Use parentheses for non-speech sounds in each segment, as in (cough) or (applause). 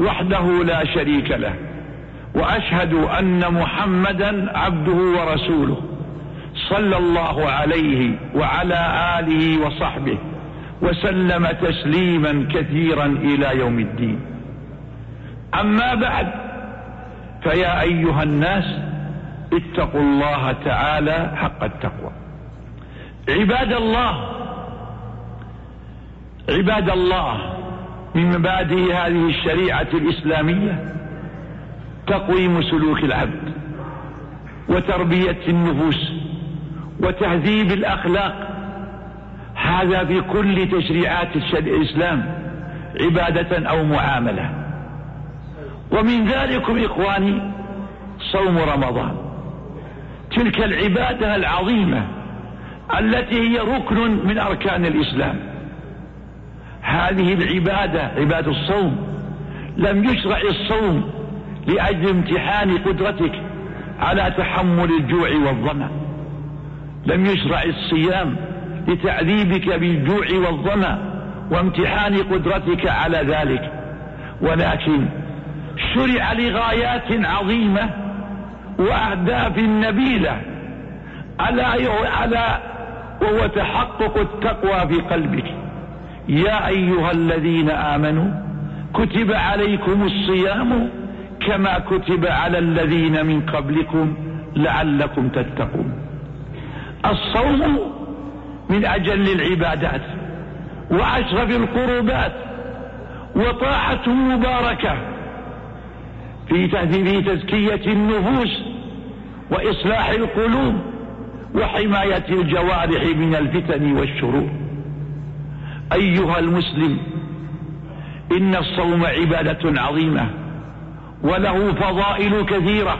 وحده لا شريك له وأشهد أن محمدا عبده ورسوله صلى الله عليه وعلى آله وصحبه وسلم تسليما كثيرا إلى يوم الدين. أما بعد فيا أيها الناس اتقوا الله تعالى حق التقوى. عباد الله عباد الله من مبادئ هذه الشريعة الإسلامية تقويم سلوك العبد وتربية النفوس وتهذيب الأخلاق. هذا في كل تشريعات الإسلام عبادة أو معاملة. ومن ذلكم إخواني صوم رمضان. تلك العبادة العظيمة التي هي ركن من أركان الإسلام. هذه العبادة عبادة الصوم. لم يشرع الصوم لأجل امتحان قدرتك على تحمل الجوع والظمأ. لم يشرع الصيام لتعذيبك بالجوع والظمأ وامتحان قدرتك على ذلك. ولكن شرع لغايات عظيمة وأهداف نبيلة على على وهو تحقق التقوى في قلبك. يا أيها الذين آمنوا كتب عليكم الصيام كما كتب على الذين من قبلكم لعلكم تتقون. الصوم من أجل العبادات وأشرف القربات وطاعة مباركة في تزكية النفوس وإصلاح القلوب وحماية الجوارح من الفتن والشرور. أيها المسلم إن الصوم عبادة عظيمة وله فضائل كثيرة.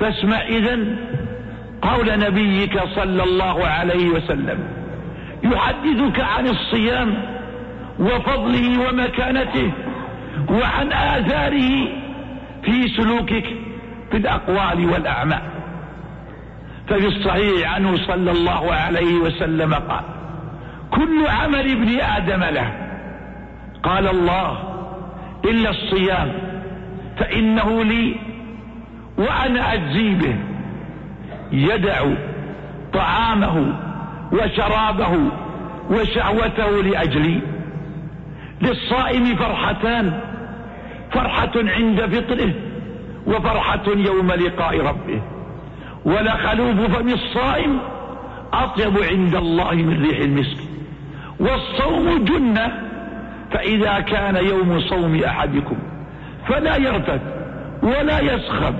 فاسمع إذن قول نبيك صلى الله عليه وسلم يحدثك عن الصيام وفضله ومكانته وعن آثاره في سلوكك في الأقوال والأعمال. ففي الصحيح عنه صلى الله عليه وسلم قال كل عمل ابن آدم له. قال الله إلا الصيام فإنه لي وأنا أجزي به. يدع طعامه وشرابه وشهوته لأجلي. للصائم فرحتان فرحة عند فطره وفرحة يوم لقاء ربه. ولخلوف فم الصائم أطيب عند الله من ريح المسك. والصوم جنة فإذا كان يوم صوم أحدكم فلا يرتد ولا يسخب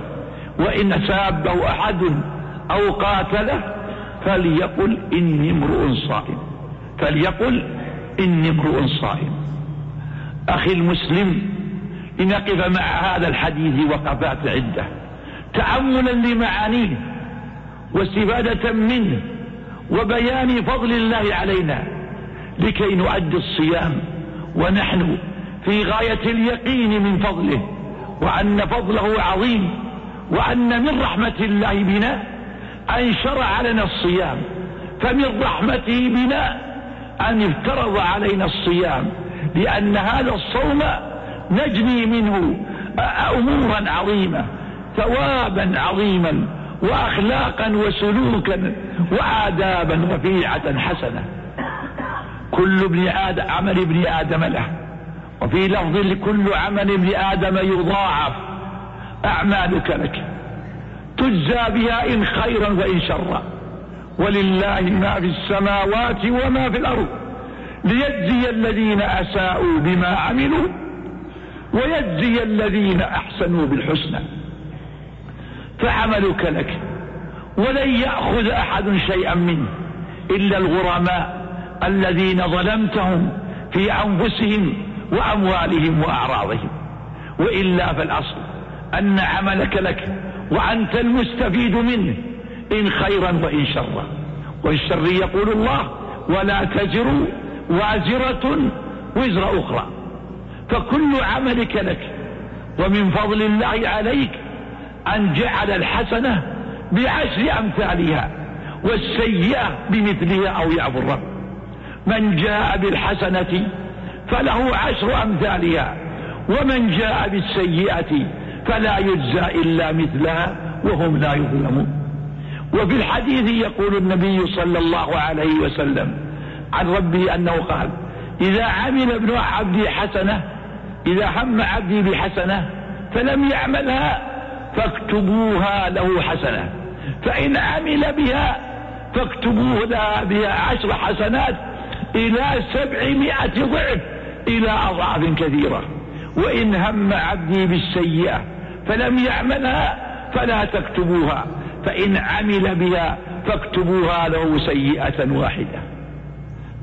وإن سابه أحد أو قاتله فليقل إني امرؤ صائم فليقل إني امرؤ صائم. أخي المسلم لنقف مع هذا الحديث وقفات عدة. تأملا لمعانيه واستفادة منه وبيان فضل الله علينا. لكي نؤدي الصيام. ونحن في غاية اليقين من فضله وأن فضله عظيم وأن من رحمة الله بنا أن شرع لنا الصيام. فمن رحمته بنا أن افترض علينا الصيام لأن هذا الصوم نجني منه أمورا عظيمة ثوابا عظيما وأخلاقا وسلوكا وآدابا رفيعة حسنة. كل ابن آدم عمل ابن آدم له. وفي لفظ لكل عمل ابن آدم يضاعف. أعمالك لك. تجزى بها إن خيرا وإن شرا. ولله ما في السماوات وما في الأرض. ليجزي الذين أساءوا بما عملوا. ويجزي الذين أحسنوا بالحسنى. فعملك لك. ولن يأخذ أحد شيئا منه. إلا الغرماء. الذين ظلمتهم في أنفسهم وأموالهم وأعراضهم. وإلا فالأصل أن عملك لك وأنت المستفيد منه إن خيرا وإن شرا. والشر يقول الله ولا تزر وازرة وزر أخرى. فكل عملك لك ومن فضل الله عليك أن جعل الحسنة بعشر أمثالها والسيئة بمثلها أو يعفو الرب. من جاء بالحسنة فله عشر أمثالها ومن جاء بالسيئة فلا يجزى إلا مثلها وهم لا يظلمون. وفي الحديث يقول النبي صلى الله عليه وسلم عن ربه أنه قال إذا عمل ابن عبدي حسنة إذا هم عبدي بحسنة فلم يعملها فاكتبوها له حسنة فإن عمل بها فاكتبوه لها بها عشر حسنات إلى سبعمائة ضعف إلى أضعاف كثيرة. وإن هم عبدي بالسيئة فلم يعملها فلا تكتبوها. فإن عمل بها فاكتبوها له سيئة واحدة.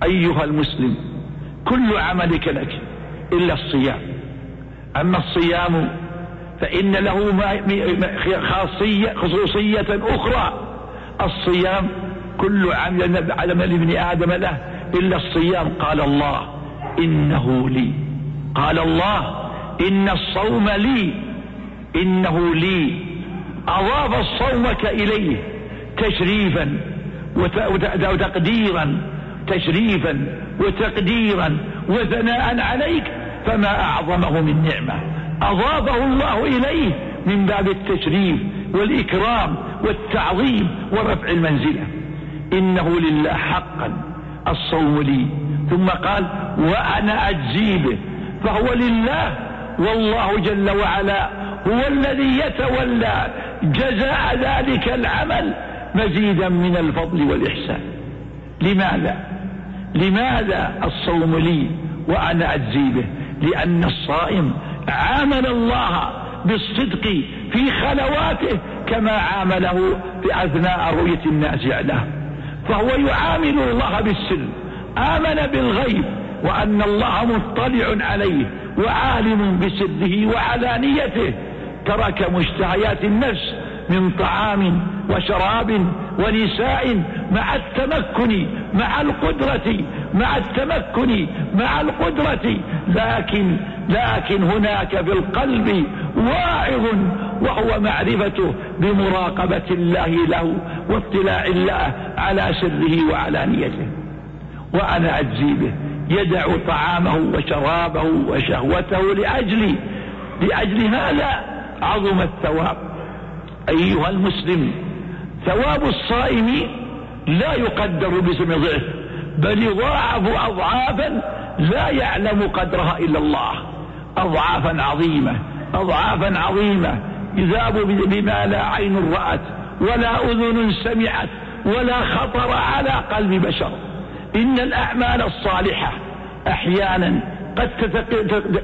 أيها المسلم كل عملك لك إلا الصيام. أما الصيام فإن له خاصية خصوصية أخرى. الصيام كل عمل عمل ابن آدم له إلا الصيام. قال الله إنه لي. قال الله إن الصوم لي. إنه لي. أضاف الصومك إليه تشريفا وتقديرا. تشريفا وتقديرا وثناء عليك فما أعظمه من نعمة. أضافه الله إليه من باب التشريف والإكرام والتعظيم ورفع المنزلة. إنه لله حقا. الصوم لي. ثم قال وأنا أجزي به. فهو لله والله جل وعلا هو الذي يتولى جزاء ذلك العمل مزيدا من الفضل والإحسان. لماذا؟ لماذا الصوم لي وأنا أجزي به؟ لأن الصائم عامل الله بالصدق في خلواته كما عامله في أثناء رؤية الناس له فهو يعامل الله بالسر. آمن بالغيب وأن الله مطلع عليه وعالم بسره وعلانيته. ترك مشتهيات النفس من طعام وشراب ونساء مع التمكن مع القدرة مع التمكن مع القدرة. لكن لكن هناك في القلب واعظ وهو معرفته بمراقبة الله له واطلاع الله على سره وعلانيته وأنا أجزي به يدع طعامه وشرابه وشهوته لأجلي لأجل هذا عظم الثواب. أيها المسلم ثواب الصائم لا يقدر باسم ضعف بل يضاعف أضعافا لا يعلم قدرها إلا الله. أضعافا عظيمة أضعافا عظيمة. يذاب بما لا عين رأت ولا أذن سمعت ولا خطر على قلب بشر. إن الأعمال الصالحة أحيانا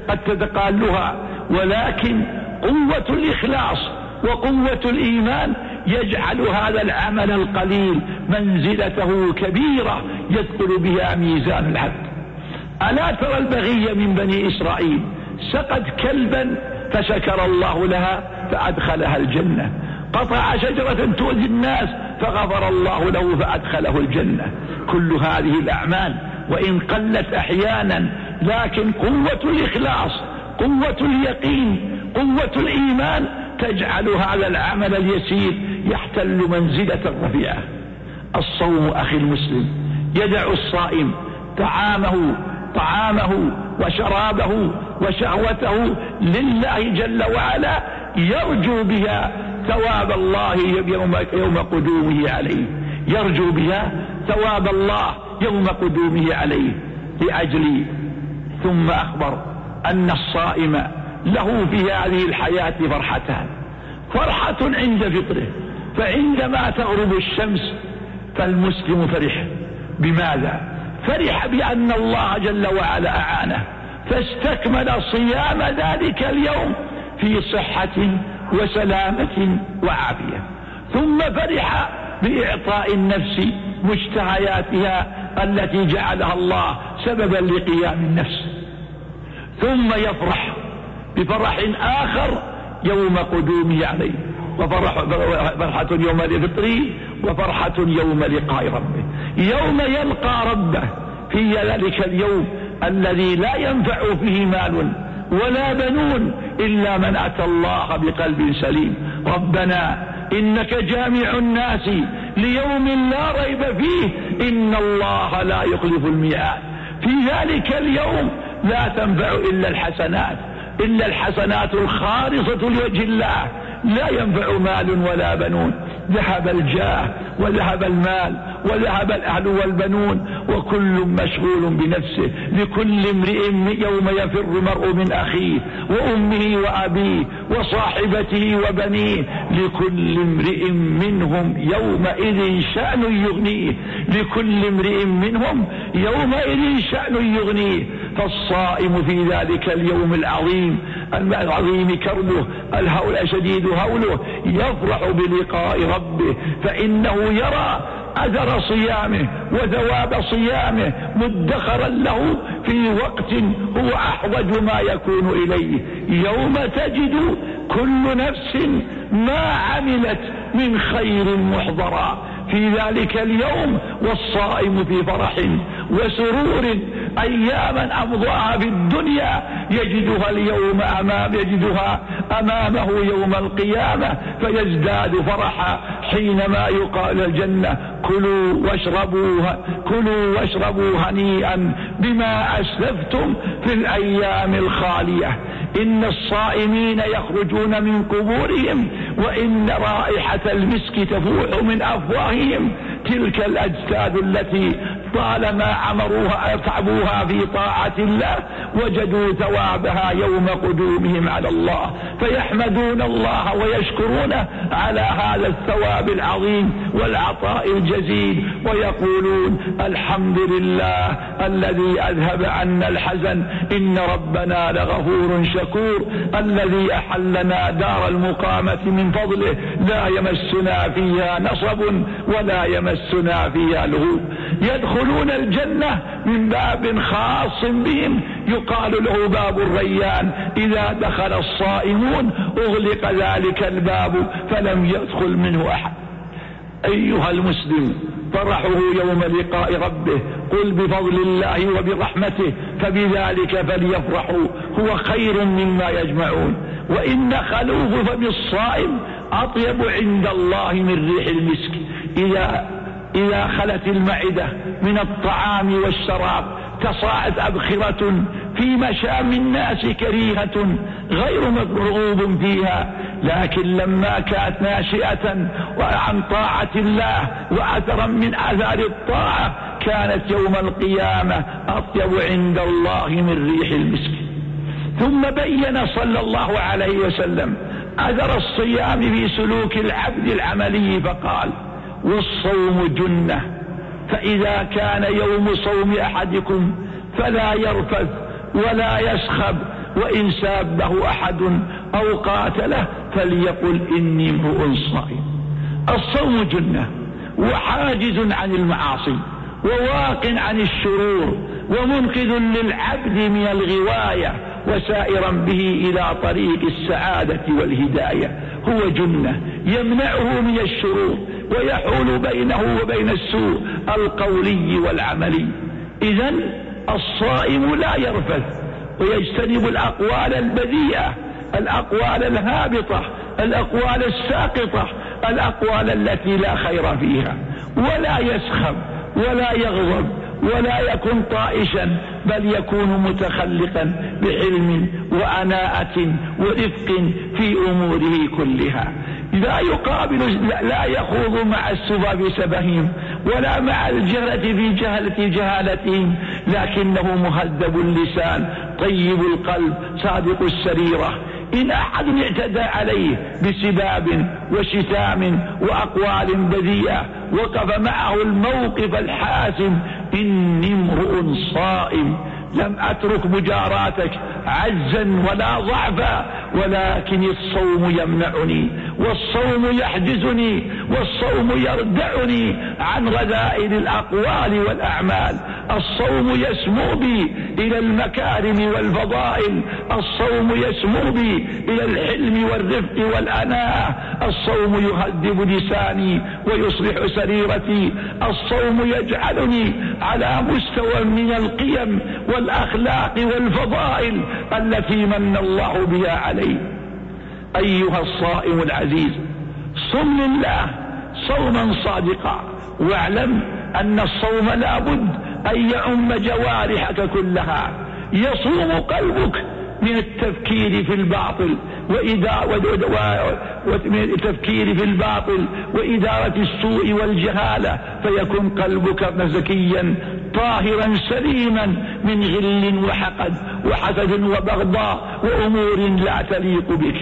قد تتقالها ولكن قوة الإخلاص وقوة الإيمان يجعل هذا العمل القليل منزلته كبيرة يثقل بها ميزان العبد. ألا ترى البغي من بني إسرائيل؟ سقت كلبا فشكر الله لها فأدخلها الجنة. قطع شجرة تؤذي الناس فغفر الله له فأدخله الجنة. كل هذه الأعمال وإن قلت أحيانا لكن قوة الإخلاص قوة اليقين قوة الإيمان تجعل هذا العمل اليسير يحتل منزلة رفيعة الصوم أخي المسلم يدع الصائم طعامه طعامه وشرابه وشهوته لله جل وعلا يرجو بها ثواب الله يوم, يوم قدومه عليه. يرجو بها ثواب الله يوم قدومه عليه لأجل ثم أخبر أن الصائم له في هذه الحياة فرحتان. فرحة عند فطره فعندما تغرب الشمس فالمسلم فرح. بماذا؟ فرح بأن الله جل وعلا أعانه. فاستكمل صيام ذلك اليوم في صحة وسلامة وعافية. ثم فرح بإعطاء النفس مشتهياتها التي جعلها الله سببا لقيام النفس. ثم يفرح بفرح آخر يوم قدومه عليه وفرح فرحة يوم الفطر وفرحة يوم لقاء ربه. يوم يلقى ربه في ذلك اليوم الذي لا ينفع فيه مال ولا بنون إلا من أتى الله بقلب سليم. ربنا إنك جامع الناس ليوم لا ريب فيه. إن الله لا يخلف الميعاد. في ذلك اليوم لا تنفع إلا الحسنات. إلا الحسنات الخالصة لوجه الله. لا ينفع مال ولا بنون. ذهب الجاه وذهب المال وذهب الأهل والبنون وكل مشغول بنفسه لكل امرئ يوم يفر المرء من أخيه وأمه وأبيه وصاحبته وبنيه لكل امرئ منهم يومئذ شأن يغنيه لكل امرئ منهم يومئذ شأن يغنيه فالصائم في ذلك اليوم العظيم العظيم كربه الهول شديد هوله؟ يفرح بلقاء ربه فإنه يرى أثر صيامه وثواب صيامه مدخرا له في وقت هو أحوج ما يكون إليه. يوم تجد كل نفس ما عملت من خير محضرا. في ذلك اليوم والصائم في فرح وسرور أياما امضاها في الدنيا يجدها اليوم أمام يجدها أمامه يوم القيامة فيزداد فرحا حينما يقال الجنة كلوا واشربوا كلوا واشربوا هنيئا بما أسلفتم في الأيام الخالية. إن الصائمين يخرجون من قبورهم وإن رائحة المسك تفوح من أفواههم تلك الأجساد التي طالما عمروها تعبوها في طاعة الله وجدوا ثوابها يوم قدومهم على الله. فيحمدون الله ويشكرونه على هذا الثواب العظيم والعطاء الجزيل ويقولون الحمد لله الذي أذهب عنا الحزن. إن ربنا لغفور شكور. الذي أحلنا دار المقامة من فضله. لا يمسنا فيها نصب ولا يمسنا فيها يدخل يدخلون الجنة من باب خاص بهم. يقال له باب الريان. إذا دخل الصائمون أغلق ذلك الباب فلم يدخل منه أحد. أيها المسلم فرحه يوم لقاء ربه. قل بفضل الله وبرحمته فبذلك فليفرحوا. هو خير مما يجمعون. وإن خلوف فم الصائم أطيب عند الله من ريح المسك. إذا إذا خلت المعدة من الطعام والشراب تصاعد أبخرة في مشام الناس كريهة غير مرغوب فيها لكن لما كانت ناشئة وعن طاعة الله وأثرا من آثار الطاعة كانت يوم القيامة أطيب عند الله من ريح المسك. ثم بين صلى الله عليه وسلم أثر الصيام في سلوك العبد العملي فقال والصوم جنة. فإذا كان يوم صوم أحدكم فلا يرفث ولا يسخب وإن سابه أحد أو قاتله فليقل إني امرؤ صائم. الصوم جنة وحاجز عن المعاصي وواق عن الشرور ومنقذ للعبد من الغواية وسائرا به إلى طريق السعادة والهداية. هو جنة يمنعه من الشرور ويحول بينه وبين السوء القولي والعملي. إذا الصائم لا يرفث ويجتنب الأقوال البذيئة الأقوال الهابطة الأقوال الساقطة الأقوال التي لا خير فيها. ولا يسخب ولا يغضب ولا يكن طائشا بل يكون متخلقا بعلم وأناءة ورفق في أموره كلها. لا يقابل لا يخوض مع السفى في سبههم ولا مع الجهلة في جهلة جهالتهم. لكنه مهذب اللسان طيب القلب صادق السريرة. إن أحد اعتدى عليه بسباب وشتام وأقوال بذيئة وقف معه الموقف الحاسم إني امرؤ صائم. لم أترك مجاراتك عجزا ولا ضعفا ولكن الصوم يمنعني. والصوم يحجزني والصوم يردعني عن رذائل الأقوال والأعمال. الصوم يسمو بي إلى المكارم والفضائل. الصوم يسمو بي إلى الحلم والرفق والأناة. الصوم يهذب لساني ويصلح سريرتي. الصوم يجعلني على مستوى من القيم والأخلاق والفضائل التي من الله بها علي. أيها الصائم العزيز صم لله صوما صادقا واعلم أن الصوم لابد أن يعم جوارحك كلها. يصوم قلبك من التفكير في الباطل ومن التفكير في الباطل وإدارة السوء والجهالة فيكون قلبك زكيا طاهرا سليما من غل وحقد وحسد وبغضاء وأمور لا تليق بك.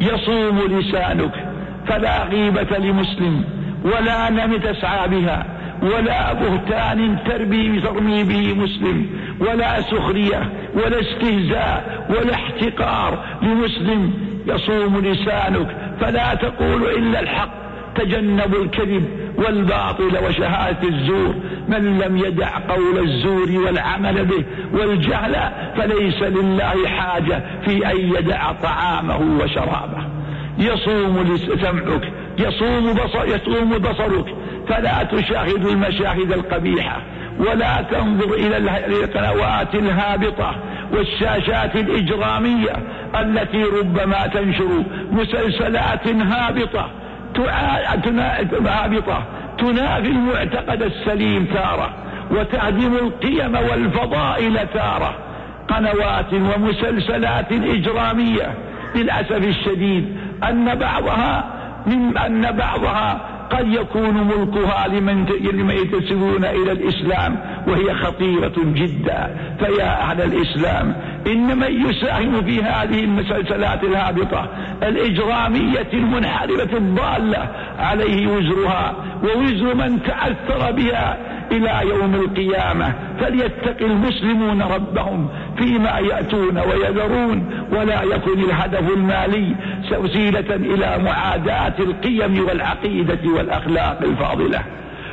يصوم لسانك فلا غيبة لمسلم ولا نم تسعى بها ولا بهتان تربي ترمي به مسلم ولا سخرية ولا استهزاء ولا احتقار لمسلم يصوم لسانك فلا تقول إلا الحق. تجنبوا الكذب والباطل وشهادة الزور. من لم يدع قول الزور والعمل به والجهل فليس لله حاجة في أن يدع طعامه وشرابه. يصوم سمعك. يصوم بصر يصوم بصرك. فلا تشاهد المشاهد القبيحة. ولا تنظر إلى القنوات الهابطة والشاشات الإجرامية التي ربما تنشر مسلسلات هابطة هابطة تنافي المعتقد السليم تارة وتهدم القيم والفضائل تارة قنوات ومسلسلات إجرامية للأسف الشديد أن بعضها من أن بعضها قد يكون ملكها لمن ينتسبون إلى الإسلام وهي خطيرة جدا. فيا أهل الإسلام ان من يساهم في هذه المسلسلات الهابطة الإجرامية المنحرفة الضالة عليه وزرها ووزر من تأثر بها إلى يوم القيامة فليتق المسلمون ربهم فيما يأتون ويذرون ولا يكن الهدف المالي وسيلة إلى معاداة القيم والعقيدة والأخلاق الفاضلة.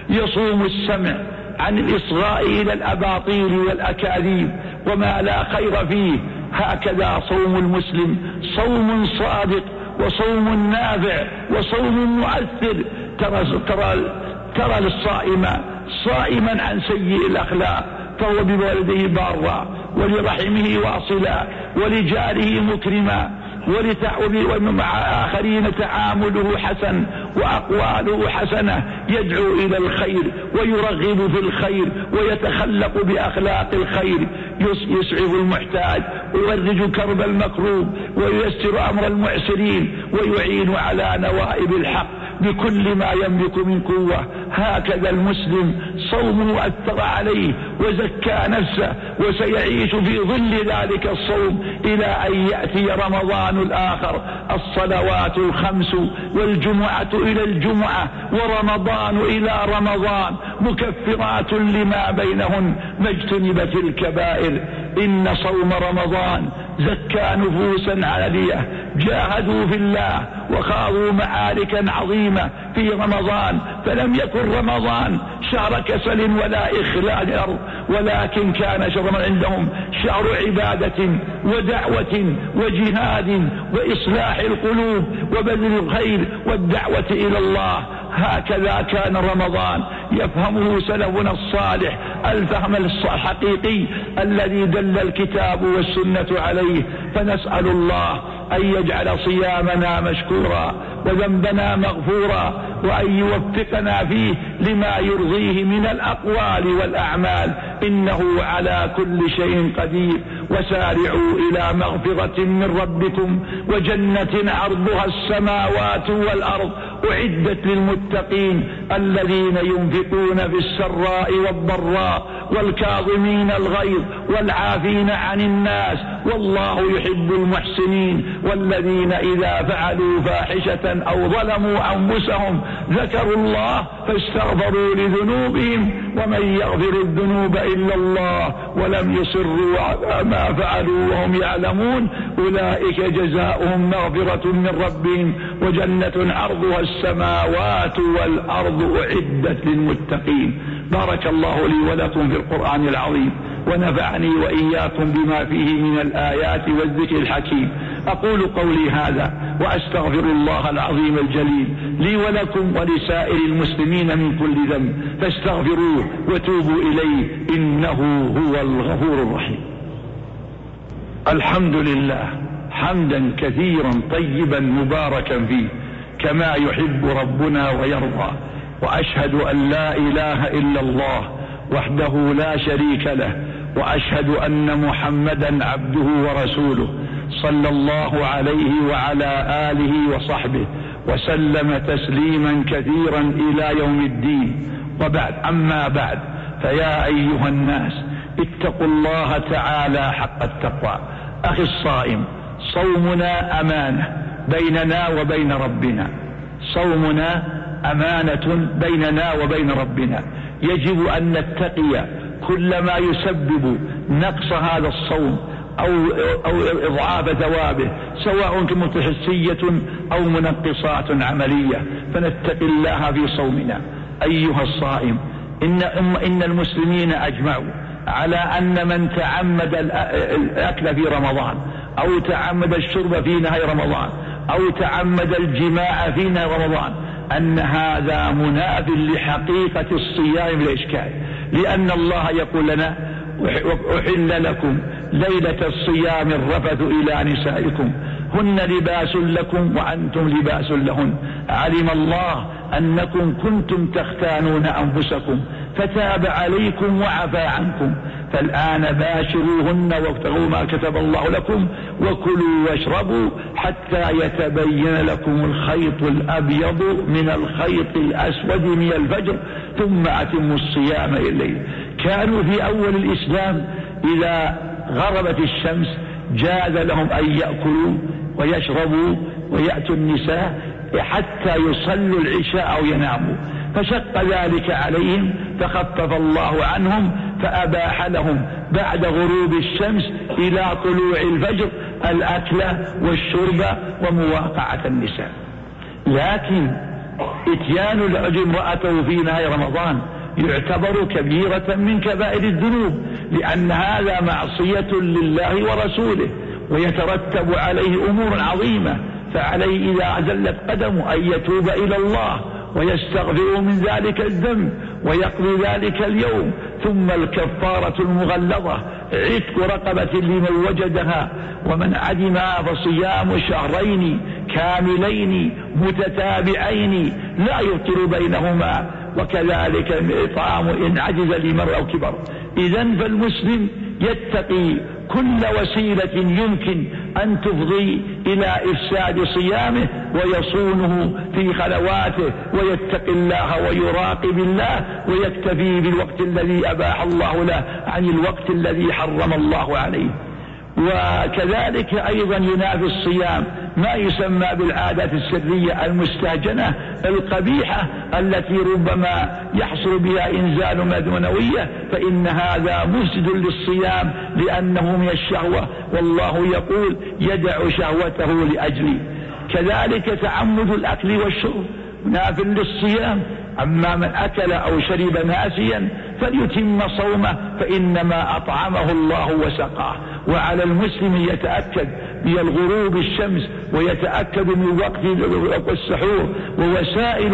يصوم السمع عن الاصغاء إلى الأباطيل والأكاذيب وما لا خير فيه. هكذا صوم المسلم. صوم صادق وصوم نافع وصوم مؤثر. ترى ترى ترى للصائم صائما عن سيء الأخلاق فهو بوالديه بارا ولرحمه واصلا ولجاره مكرما ومع آخرين تعامله حسن وأقواله حسنة يدعو إلى الخير ويرغب في الخير ويتخلق بأخلاق الخير. يسعف المحتاج ويفرج كرب المكروب وييسر أمر المعسرين ويعين على نوائب الحق بكل ما يملك من قوة. هكذا المسلم صومه أثر عليه وزكى نفسه وسيعيش في ظل ذلك الصوم إلى أن يأتي رمضان الآخر الصلوات الخمس والجمعة إلى الجمعة ورمضان إلى رمضان مكفرات لما بينهن ما اجتنبت الكبائر. إن صوم رمضان زكى نفوسا عالية جاهدوا في الله وخاضوا معاركا عظيمة في رمضان. فلم يكن رمضان شهر كسل ولا إخلال الأرض ولكن كان شهر عندهم شهر عبادة ودعوة وجهاد وإصلاح القلوب وبذل الخير والدعوة إلى الله. هكذا كان رمضان. يفهمه سلفنا الصالح الفهم الحقيقي الذي دل الكتاب والسنة عليه فنسأل الله أن يجعل صيامنا مشكورا وذنبنا مغفورا وأن يوفقنا فيه لما يرضيه من الأقوال والأعمال. إنه على كل شيء قدير. وسارعوا إلى مغفرة من ربكم وجنة عرضها السماوات والأرض. أعدت للمتقين الذين ينفقون في السراء والضراء والكاظمين الغيظ والعافين عن الناس والله يحب المحسنين والذين إذا فعلوا فاحشة أو ظلموا أنفسهم ذكروا الله فاستغفروا لذنوبهم ومن يغفر الذنوب إلا الله ولم يصروا على ما فعلوا وهم يعلمون أولئك جزاؤهم مغفرة من ربهم وجنة عرضها السماوات والأرض أعدت للمتقين. بارك الله لي ولكم في القرآن العظيم ونفعني وإياكم بما فيه من الآيات والذكر الحكيم. أقول قولي هذا وأستغفر الله العظيم الجليل لي ولكم ولسائر المسلمين من كل ذنب. فاستغفروه وتوبوا إليه إنه هو الغفور الرحيم. الحمد لله حمدا كثيرا طيبا مباركا فيه. كما يحب ربنا ويرضى. وأشهد أن لا إله إلا الله وحده لا شريك له. وأشهد أن محمدا عبده ورسوله صلى الله عليه وعلى آله وصحبه وسلم تسليما كثيرا إلى يوم الدين. وبعد أما بعد فيا أيها الناس اتقوا الله تعالى حق التقوى. أخي الصائم صومنا أمانة. بيننا وبين ربنا. صومنا أمانة بيننا وبين ربنا. يجب أن نتقي كل ما يسبب نقص هذا الصوم أو, أو إضعاف ثوابه سواء كانت حسية أو منقصات عملية. فنتقي الله في صومنا. أيها الصائم إن, إن المسلمين أجمعوا على أن من تعمد الأكل في رمضان أو تعمد الشرب في نهاية رمضان أو تعمد الجماع في رمضان أن هذا مناف لحقيقة الصيام بالإشكال لأن الله يقول لنا أحل لكم ليلة الصيام الرفث إلى نسائكم هن لباس لكم وأنتم لباس لهن. علم الله أنكم كنتم تختانون أنفسكم فتاب عليكم وعفى عنكم. فالآن باشروهن وابتغوا ما كتب الله لكم وكلوا واشربوا حتى يتبين لكم الخيط الأبيض من الخيط الأسود من الفجر ثم أتموا الصيام إليه. كانوا في أول الإسلام إذا غربت الشمس جاز لهم أن يأكلوا ويشربوا ويأتوا النساء حتى يصلوا العشاء أو يناموا. فشق ذلك عليهم فخفف الله عنهم فأباح لهم بعد غروب الشمس إلى طلوع الفجر الأكل والشرب ومواقعة النساء. لكن إتيان الرجل امرأته في نهاية رمضان يعتبر كبيرة من كبائر الذنوب لأن هذا معصية لله ورسوله ويترتب عليه أمور عظيمة فعليه إذا زلت قدمه أن يتوب إلى الله ويستغفر من ذلك الذنب ويقضي ذلك اليوم. ثم الكفارة المغلظة. عتق رقبة لمن وجدها. ومن عدمها فصيام شهرين كاملين متتابعين لا يفطر بينهما. وكذلك الإطعام إن عجز لمرء أو كبر. إذا فالمسلم يتقي كل وسيلة يمكن أن تفضي إلى إفساد صيامه ويصونه في خلواته ويتقي الله ويراقب الله ويكتفي بالوقت الذي أباح الله له عن الوقت الذي حرم الله عليه. وكذلك أيضا ينافي الصيام ما يسمى بالعادات السرية المستهجنة القبيحة التي ربما يحصل بها إنزال مدنوية فإن هذا مفسد للصيام لأنه من الشهوة. والله يقول يدع شهوته لأجلي. كذلك تعمد الأكل والشرب. ناف للصيام أما من أكل أو شرب ناسيا فليتم صومه فإنما أطعمه الله وسقاه. وعلى المسلم يتأكد من الغروب الشمس ويتأكد من وقت السحور. ووسائل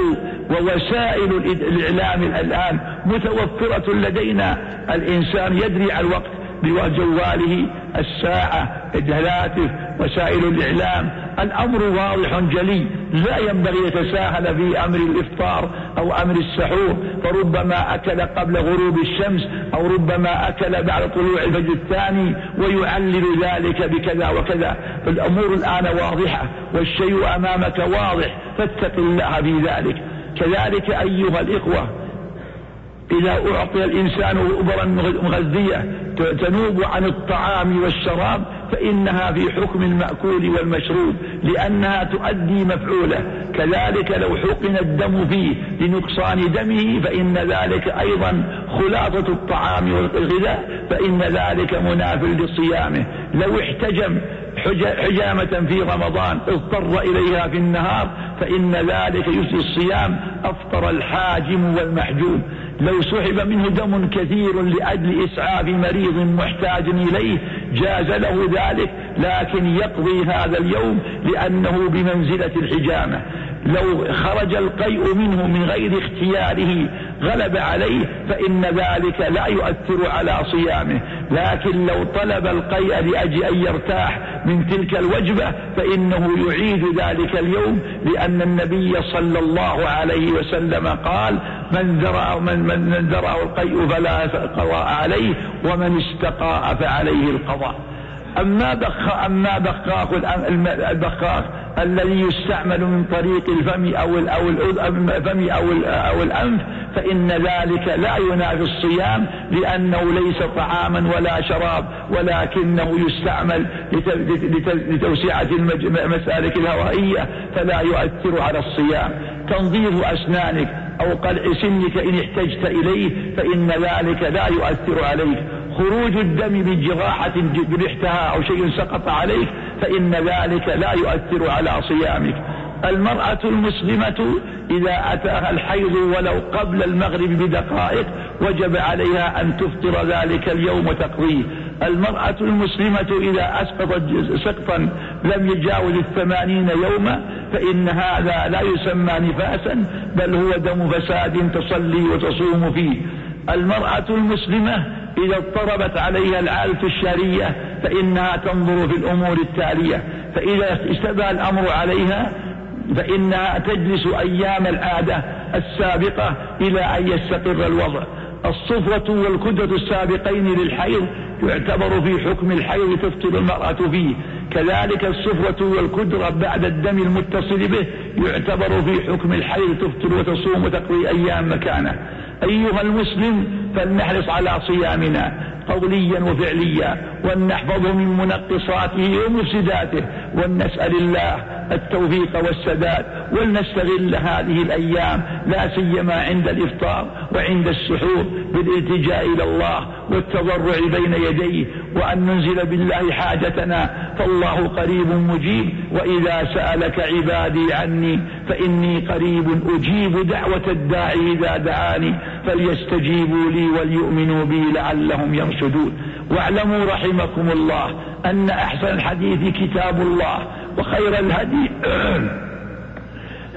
ووسائل الإعلام الآن متوفرة لدينا. الإنسان يدري على الوقت. بجواله الساعة الهاتف وسائل الإعلام. الأمر واضح جلي. لا ينبغي يتساهل في أمر الإفطار أو أمر السحور. فربما أكل قبل غروب الشمس أو ربما أكل بعد طلوع الفجر الثاني ويعلل ذلك بكذا وكذا. فالأمور الآن واضحة والشيء أمامك واضح. فاتق الله في ذلك. كذلك أيها الإخوة إذا أعطي الإنسان أبرا مغذية تنوب عن الطعام والشراب فإنها في حكم المأكول والمشروب لأنها تؤدي مفعوله. كذلك لو حقن الدم فيه لنقصان دمه فإن ذلك أيضا خلاصة الطعام والغذاء فإن ذلك مناف لصيامه. لو احتجم حجامة في رمضان اضطر إليها في النهار فإن ذلك يسري الصيام أفطر الحاجم والمحجوم. لو سحب منه دم كثير لأجل إسعاف مريض محتاج إليه جاز له ذلك لكن يقضي هذا اليوم لأنه بمنزلة الحجامة. لو خرج القيء منه من غير اختياره غلب عليه فإن ذلك لا يؤثر على صيامه. لكن لو طلب القيء لأجل أن يرتاح من تلك الوجبة فإنه يعيد ذلك اليوم لأن النبي صلى الله عليه وسلم قال من ذرأ من من, ذرأ القيء فلا قضاء عليه ومن استقاء فعليه القضاء. أما بخ أما بخاخ البخاخ الذي يستعمل من طريق الفم أو أو الفم أو أو الأنف فإن ذلك لا ينافي الصيام لأنه ليس طعاما ولا شراب ولكنه يستعمل لتوسعة المسالك الهوائية فلا يؤثر على الصيام. تنظيف أسنانك أو قلع سنك إن احتجت إليه فإن ذلك لا يؤثر عليك. خروج الدم بجراحة جرحتها أو شيء سقط عليك فإن ذلك لا يؤثر على صيامك. المرأة المسلمة إذا أتاها الحيض ولو قبل المغرب بدقائق وجب عليها أن تفطر ذلك اليوم وتقضيه المرأة المسلمة إذا أسقطت سقطا لم يجاوز الثمانين يوما فإن هذا لا يسمى نفاسا بل هو دم فساد تصلي وتصوم فيه. المرأة المسلمة إذا اضطربت عليها العادة الشرية فإنها تنظر في الأمور التالية. فإذا اشتبه الأمر عليها فإنها تجلس أيام العادة السابقة إلى أن يستقر الوضع. الصفرة والكدرة السابقين للحيض يعتبر في حكم الحيض تفطر المرأة فيه. كذلك الصفرة والكدرة بعد الدم المتصل به يعتبر في حكم الحيض تفطر وتصوم وتقضي أيام مكانه. أيها المسلم فلنحرص على صيامنا قوليا وفعليا وأن نحفظه من منقصاته ومفسداته ولنسأل الله التوفيق والسداد ولنستغل هذه الأيام لا سيما عند الإفطار وعند السحور بالالتجاء إلى الله والتضرع بين يديه وأن ننزل بالله حاجتنا فالله قريب مجيب وإذا سألك عبادي عني فإني قريب أجيب دعوة الداعي إذا دعاني فليستجيبوا لي وليؤمنوا بي لعلهم يرشدون. واعلموا رحمكم الله أن أحسن الحديث كتاب الله وخير الهدي (clears throat)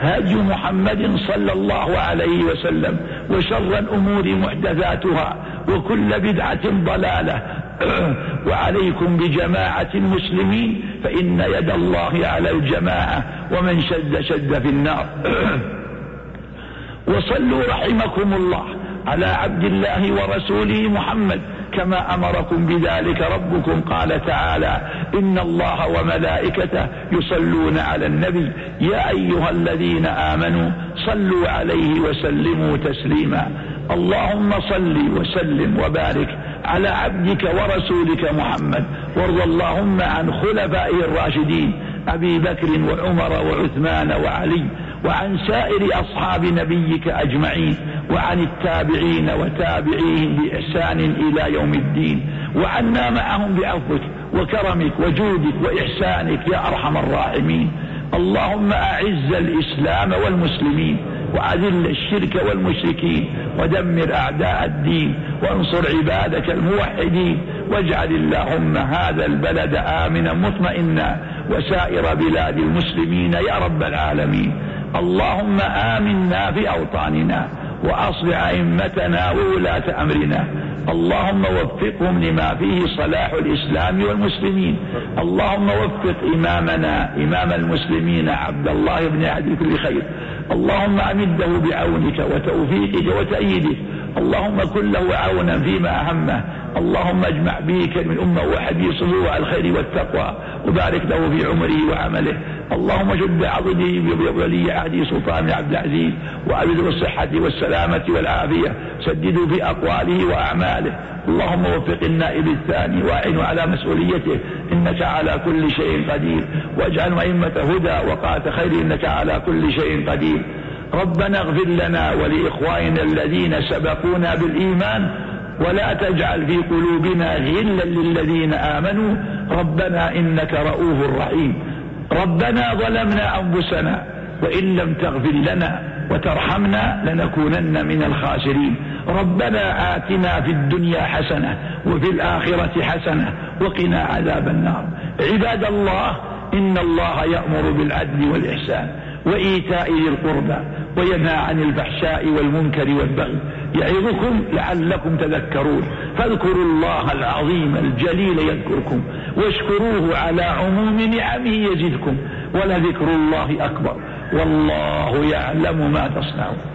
هدي محمد صلى الله عليه وسلم وشر الأمور محدثاتها وكل بدعة ضلالة (coughs) وعليكم بجماعة المسلمين فإن يد الله على الجماعة ومن شد شد في النار. (coughs) وصلوا رحمكم الله على عبد الله ورسوله محمد كما أمركم بذلك ربكم. قال تعالى إن الله وملائكته يصلون على النبي يا أيها الذين آمنوا صلوا عليه وسلموا تسليما. اللهم صل وسلم وبارك على عبدك ورسولك محمد. وارض اللهم عن خلفائه الراشدين أبي بكر وعمر وعثمان وعلي وعن سائر أصحاب نبيك أجمعين وعن التابعين وتابعيهم بإحسان إلى يوم الدين. وعنا معهم بعفوك وكرمك وجودك وإحسانك يا أرحم الراحمين. اللهم أعز الإسلام والمسلمين. وأذل الشرك والمشركين ودمر أعداء الدين وانصر عبادك الموحدين واجعل اللهم هذا البلد آمنا مطمئنا وسائر بلاد المسلمين يا رب العالمين. اللهم آمنا في أوطاننا وأصلح أئمتنا وولاة أمرنا. اللهم وفقهم لما فيه صلاح الإسلام والمسلمين. اللهم وفق إمامنا إمام المسلمين عبد الله بن عبد كل خير. اللهم أمده بعونك وتوفيقك وتأييدك. اللهم كن له عونا فيما أهمه. اللهم اجمع به كلمة الأمة وحديثه على الخير والتقوى. وبارك له في عمره وعمله. اللهم جد عضده بولي عهده سلطان عبد العزيز وأبده الصحة والسلامة والعافية. سدده في أقواله وأعماله. اللهم وفق النائب الثاني واعنه على مسؤوليته. إنك على كل شيء قدير. واجعل أئمة هدى وقاة خير. إنك على كل شيء قدير. ربنا اغفر لنا ولإخواننا الذين سبقونا بالإيمان. ولا تجعل في قلوبنا غلا للذين آمنوا. ربنا إنك رؤوف رحيم. ربنا ظلمنا أنفسنا وإن لم تغفر لنا وترحمنا لنكونن من الخاسرين. ربنا آتنا في الدنيا حسنة وفي الآخرة حسنة وقنا عذاب النار. عباد الله إن الله يأمر بالعدل والإحسان وإيتاء ذي القربى وينهى عن الفحشاء والمنكر والبغي. يعظكم لعلكم تذكرون. فاذكروا الله العظيم الجليل يذكركم. واشكروه على عموم نعمه يزدكم. ولذكر الله أكبر. والله يعلم ما تصنعون.